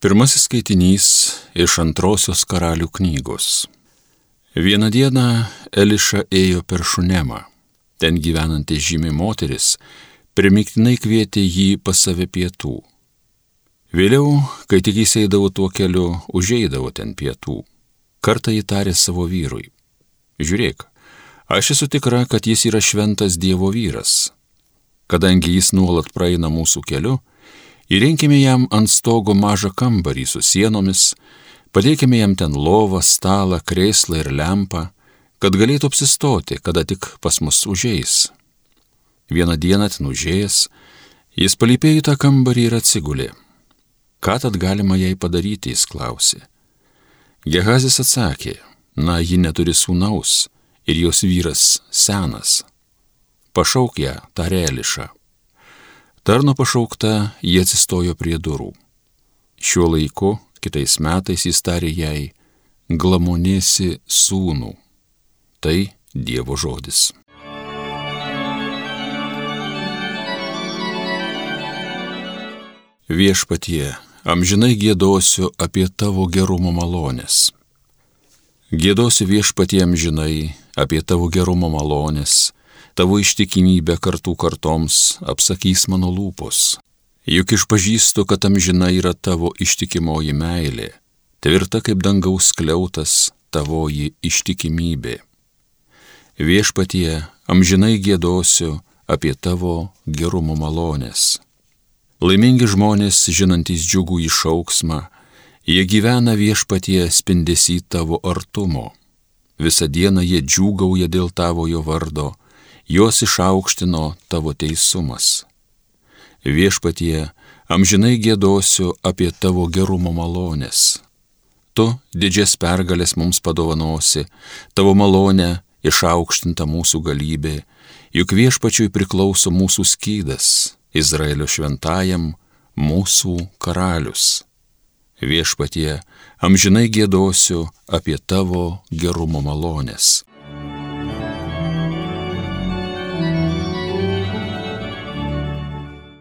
Pirmasis skaitinys iš antrosios karalių knygos. Vieną dieną Eliša ėjo per Šunemą. Ten gyvenanti žymi moteris primiktinai kvietė jį pas save pietų. Vėliau, kai tik jis eidavo tuo keliu, užeidavo ten pietų. Kartą jį tarė savo vyrui. Žiūrėk, aš esu tikra, kad jis yra šventas Dievo vyras. Kadangi jis nuolat praeina mūsų keliu, Įrenkime jam ant stogo mažą kambarį su sienomis, padėkime jam ten lovą, stalą, krėslą ir lempą, kad galėtų apsistoti, kada tik pas mus užeis. Vieną dieną ten užėjęs, jis palypėjo į tą kambarį ir atsigulė. Ką tad galima jai padaryti, jis klausė. Gehazis atsakė, na, ji neturi sūnaus ir jos vyras senas. Pašauk ją, tarė Eliša. Tarno pašaukta, jie atsistojo prie durų. Šiuo laiku, kitais metais jis tarė jai, glamonėsi sūnų. Tai Dievo žodis. Viešpatie, amžinai gėdosiu apie tavo gerumo malonės. Gėdosiu viešpatie amžinai apie tavo gerumo malonės tavo ištikimybę kartų kartoms apsakys mano lūpos. Juk išpažįstu, kad amžina yra tavo ištikimoji meilė, tvirta kaip dangaus kliautas tavoji ištikimybė. Viešpatie, amžinai gėdosiu apie tavo gerumo malonės. Laimingi žmonės, žinantys džiugų išauksmą, jie gyvena viešpatie spindesi tavo artumo. Visą dieną jie džiūgauja dėl tavojo vardo juos išaukštino tavo teisumas. Viešpatie, amžinai gėdosiu apie tavo gerumo malonės. Tu didžias pergalės mums padovanosi, tavo malonė išaukštinta mūsų galybė, juk viešpačiui priklauso mūsų skydas, Izraelio šventajam mūsų karalius. Viešpatie, amžinai gėdosiu apie tavo gerumo malonės.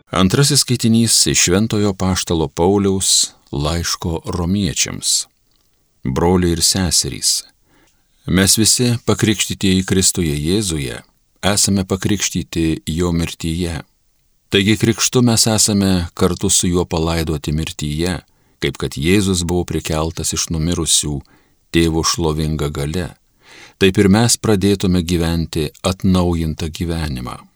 Antrasis skaitinys iš Šventojo Paštalo Pauliaus laiško romiečiams. Broliai ir seserys. Mes visi pakrikštytieji Kristuje Jėzuje esame pakrikštyti Jo mirtyje. Taigi krikštu mes esame kartu su juo palaidoti mirtyje, kaip kad Jėzus buvo prikeltas iš numirusių tėvo šlovinga gale. Taip ir mes pradėtume gyventi atnaujintą gyvenimą.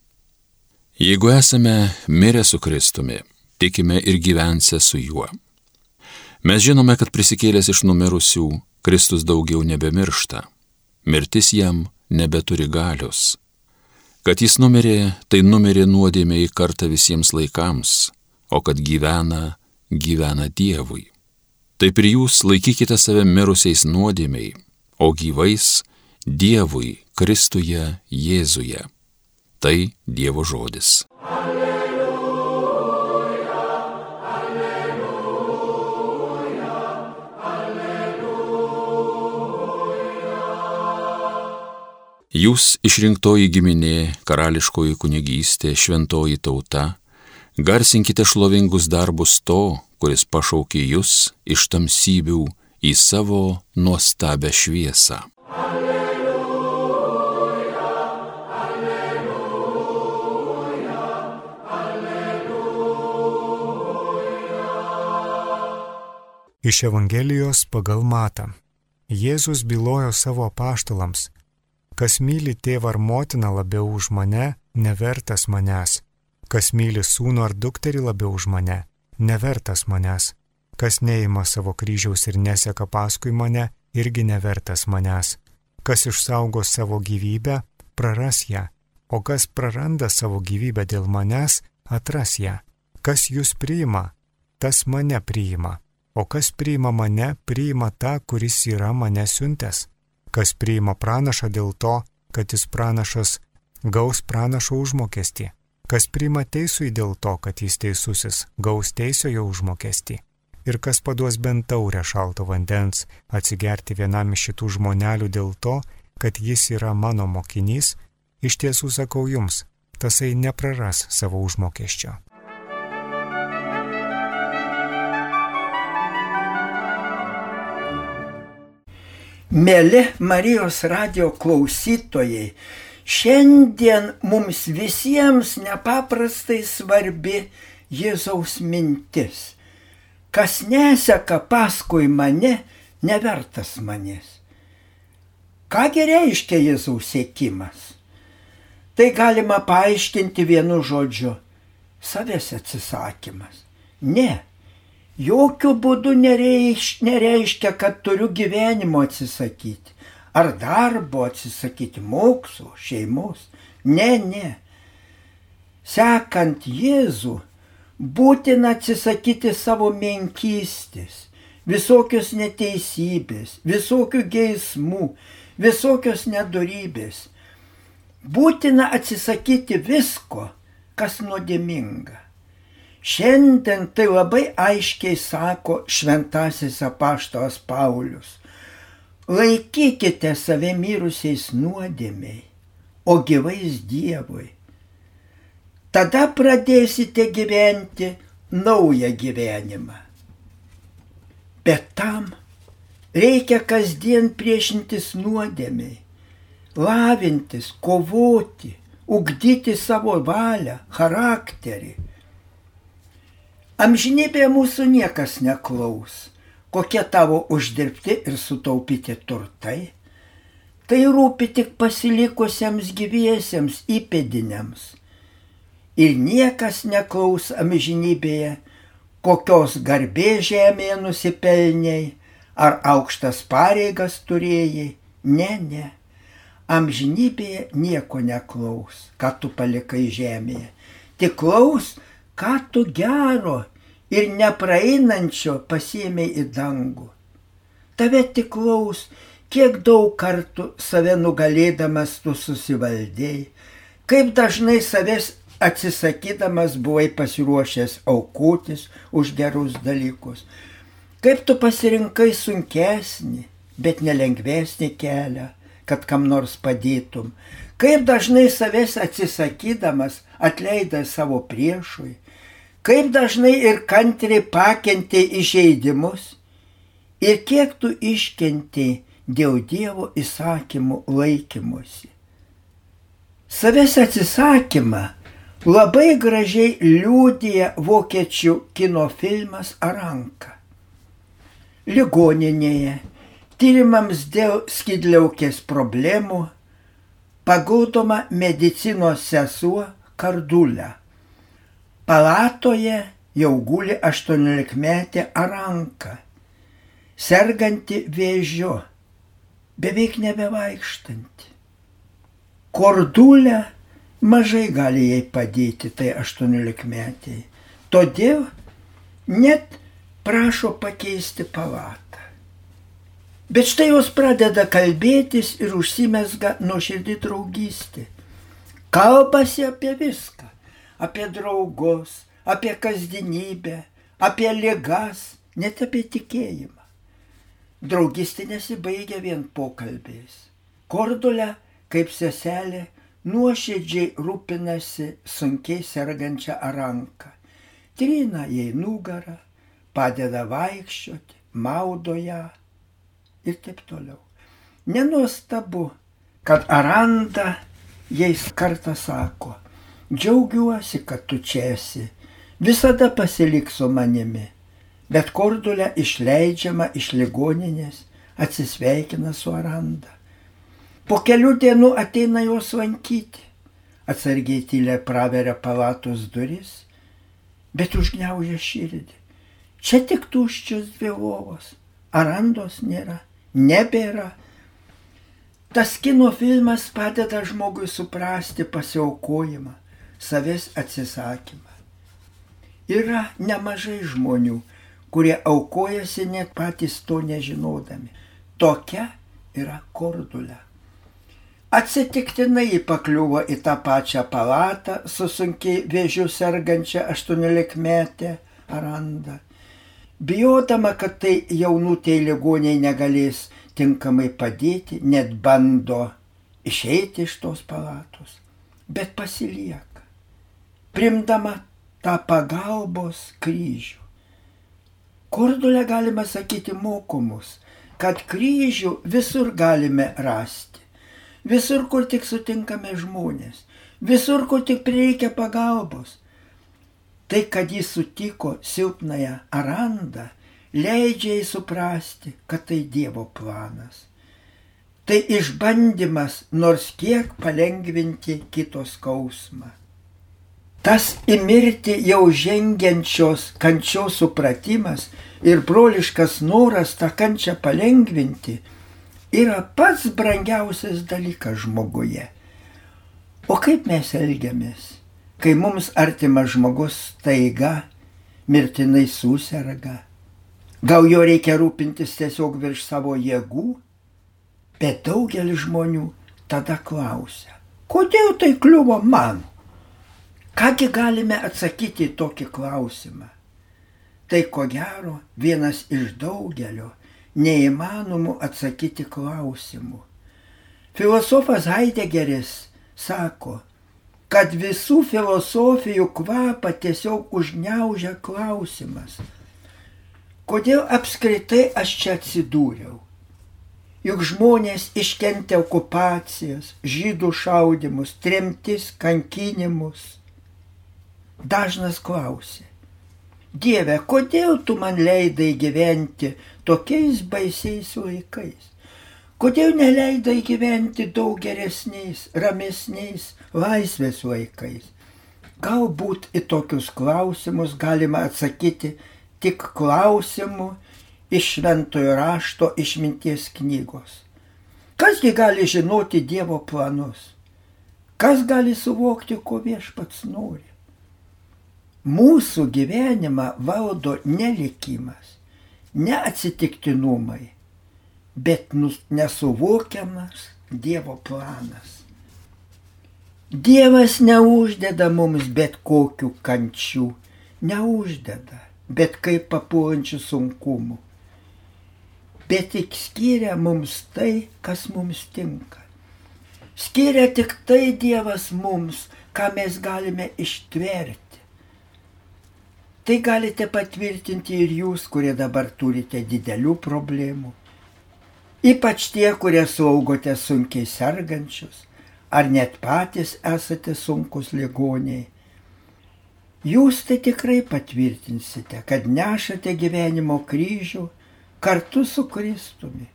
Jeigu esame mirę su Kristumi, tikime ir gyvensę su juo. Mes žinome, kad prisikėlęs iš numirusių, Kristus daugiau nebemiršta. Mirtis jam nebeturi galios. Kad jis numirė, tai numirė nuodėmė į kartą visiems laikams, o kad gyvena, gyvena Dievui. Taip ir jūs laikykite save mirusiais nuodėmiai, o gyvais Dievui Kristuje Jėzuje. Tai Dievo žodis. Alleluja, alleluja, alleluja. Jūs išrinktoji giminė, karališkoji kunigystė, šventoji tauta, garsinkite šlovingus darbus to, kuris pašaukė jūs iš tamsybių į savo nuostabę šviesą. Iš Evangelijos pagal matą. Jėzus bylojo savo paštalams, kas myli tėvą ar motiną labiau už mane, nevertas manęs, kas myli sūnų ar dukterį labiau už mane, nevertas manęs, kas neima savo kryžiaus ir neseka paskui mane, irgi nevertas manęs, kas išsaugo savo gyvybę, praras ją, o kas praranda savo gyvybę dėl manęs, atras ją, kas jūs priima, tas mane priima O kas priima mane, priima tą, kuris yra mane siuntęs. Kas priima pranašą dėl to, kad jis pranašas gaus pranašo užmokestį. Kas priima teisui dėl to, kad jis teisusis, gaus teisiojo užmokestį. Ir kas paduos bent taurę šalto vandens atsigerti vienam iš šitų žmonelių dėl to, kad jis yra mano mokinys, iš tiesų sakau jums, tasai nepraras savo užmokesčio. Mėly Marijos radio klausytojai, šiandien mums visiems nepaprastai svarbi Jėzaus mintis. Kas neseka paskui mane, nevertas manęs. Kągi reiškia Jėzaus sėkimas? Tai galima paaiškinti vienu žodžiu - savęs atsisakymas. Ne, jokių būdų nereiš, nereiškia, kad turiu gyvenimo atsisakyti, ar darbo atsisakyti, mokslo, šeimos. Ne, ne. Sekant Jėzų, būtina atsisakyti savo menkystės, visokios neteisybės, visokių geismų, visokios nedorybės. Būtina atsisakyti visko, kas nuodėminga. Šiandien tai labai aiškiai sako šventasis apaštalas Paulius. Laikykite save mirusiais nuodėmiai, o gyvais Dievui. Tada pradėsite gyventi naują gyvenimą. Bet tam reikia kasdien priešintis nuodėmiai, lavintis, kovoti, ugdyti savo valią, charakterį Amžinybėje mūsų niekas neklaus, kokie tavo uždirbti ir sutaupyti turtai. Tai rūpi tik pasilikusiems gyviesiems įpėdiniams. Ir niekas neklaus amžinybėje, kokios garbės žemėje nusipelniai, ar aukštas pareigas turėjai. Ne, ne. Amžinybėje nieko neklaus, ką tu palikai žemėje. Tik klaus, ką tu gero ir nepraeinančio pasiemė į dangų. Tave tik klaus, kiek daug kartų save nugalėdamas tu susivaldėjai, kaip dažnai savęs atsisakydamas buvai pasiruošęs aukotis už gerus dalykus, kaip tu pasirinkai sunkesnį, bet nelengvesnį kelią, kad kam nors padėtum, kaip dažnai savęs atsisakydamas atleidai savo priešui, kaip dažnai ir kantriai pakentė įžeidimus ir kiek tu iškentė dėl Dievo įsakymų laikymusi. Savęs atsisakymą labai gražiai liūdija vokiečių kino filmas Aranka. Ligoninėje tyrimams dėl skydliaukės problemų paguldoma medicinos sesuo Kardulė Palatoje jau guli 18-metė Aranka, serganti vėžiu, beveik nebevaikštanti. Kordulė mažai gali jai padėti, tai 18-metiai. Todėl net prašo pakeisti palatą. Bet štai jos pradeda kalbėtis ir užsimesga nuoširdį draugystį. Kalbasi apie viską apie draugus, apie kasdienybę, apie ligas, net apie tikėjimą. Draugystė nesibaigia vien pokalbiais. Kordulė, kaip seselė, nuoširdžiai rūpinasi sunkiai sergančią ranką. Trina jai nugarą, padeda vaikščioti, maudo ją ir taip toliau. Nenuostabu, kad Aranda jais kartą sako, Džiaugiuosi, kad tu čia esi. Visada pasilik su manimi. Bet kordulė išleidžiama iš ligoninės, atsisveikina su Aranda. Po kelių dienų ateina jos lankyti. Atsargiai tylė praveria palatos duris, bet užgniaužia širdį. Čia tik tuščios dvi lovos. Arandos nėra, nebėra. Tas kino filmas padeda žmogui suprasti pasiaukojimą savęs atsisakymą. Yra nemažai žmonių, kurie aukojasi net patys to nežinodami. Tokia yra kordulė. Atsitiktinai pakliuvo į tą pačią palatą su sunkiai vėžiu sergančia 18-metė Aranda. Bijodama, kad tai jaunutė ligoniai negalės tinkamai padėti, net bando išeiti iš tos palatos, bet pasilieka primdama tą pagalbos kryžių. Kordulė galima sakyti mokomus kad kryžių visur galime rasti. Visur, kur tik sutinkame žmonės. Visur, kur tik prireikia pagalbos. Tai, kad jis sutiko silpnąją arandą, leidžia jai suprasti, kad tai Dievo planas. Tai išbandymas nors kiek palengvinti kitos skausmą. Tas įmirti jau žengiančios kančios supratimas ir broliškas noras tą kančią palengvinti yra pats brangiausias dalykas žmoguje. O kaip mes elgiamės, kai mums artimas žmogus taiga mirtinai susirga? Gal jo reikia rūpintis tiesiog virš savo jėgų? Bet daugelis žmonių tada klausia, kodėl tai kliuvo man? Kągi galime atsakyti į tokį klausimą? Tai ko gero vienas iš daugelio neįmanomų atsakyti klausimų. Filosofas Heideggeris sako, kad visų filosofijų kvapą tiesiog užgneužia klausimas, kodėl apskritai aš čia atsidūriau. Juk žmonės iškentė okupacijas, žydų šaudimus, tremtis, kankinimus dažnas klausė, Dieve, kodėl tu man leidai gyventi tokiais baisiais laikais? Kodėl neleidai gyventi daug geresniais, ramesniais laisvės laikais? Galbūt į tokius klausimus galima atsakyti tik klausimu iš šventojo rašto išminties knygos. Kasgi gali žinoti Dievo planus? Kas gali suvokti, ko viešpats nori? Mūsų gyvenimą valdo nelikimas, ne atsitiktinumai, bet nesuvokiamas Dievo planas. Dievas neuždeda mums bet kokių kančių, neuždeda, bet kaip papuolančių sunkumų, bet tik skiria mums tai, kas mums tinka. Skiria tik tai Dievas mums, ką mes galime ištverti Tai galite patvirtinti ir jūs, kurie dabar turite didelių problemų. Ypač tie, kurie saugote sunkiai sergančius, ar net patys esate sunkus ligoniai. Jūs tai tikrai patvirtinsite, kad nešate gyvenimo kryžių kartu su Kristumi,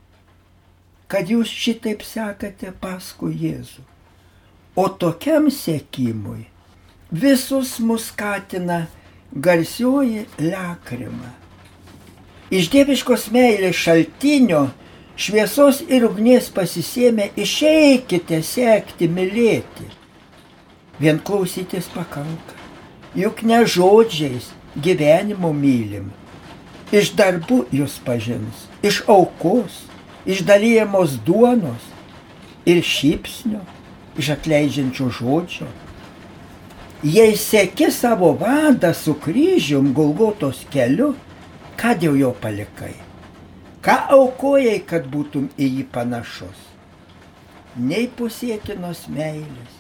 kad jūs šitaip sekate paskui Jėzų. O tokiam sėkimui visus mus skatina garsioji lekrima. Iš dieviškos meilės šaltinio šviesos ir ugnies pasisėmė išeikite sekti, mylėti. Vien klausytis pakanka. Juk ne žodžiais gyvenimo mylim. Iš darbų jūs pažins, iš aukos, iš dalyjamos duonos ir šypsnio, iš atleidžiančio žodžio Jei seki savo vadą su kryžium Golgotos keliu, ką dėl jo palikai? Ką aukojai, kad būtum į jį panašus? Nei pusėtinos meilės,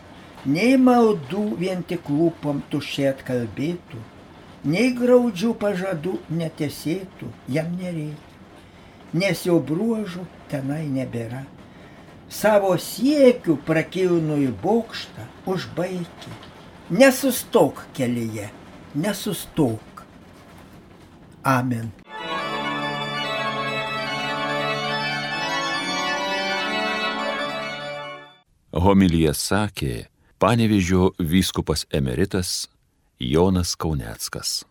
nei maldų vien tik lūpom tušiai atkalbėtų, nei graudžių pažadų netesėtų, jam nereikia, nes jau bruožų tenai nebėra. Savo siekių prakilnų į bokštą užbaigti Nesustok kelyje, nesustok. Amen. Homilyje sakė panevižio vyskupas emeritas Jonas Kauneckas.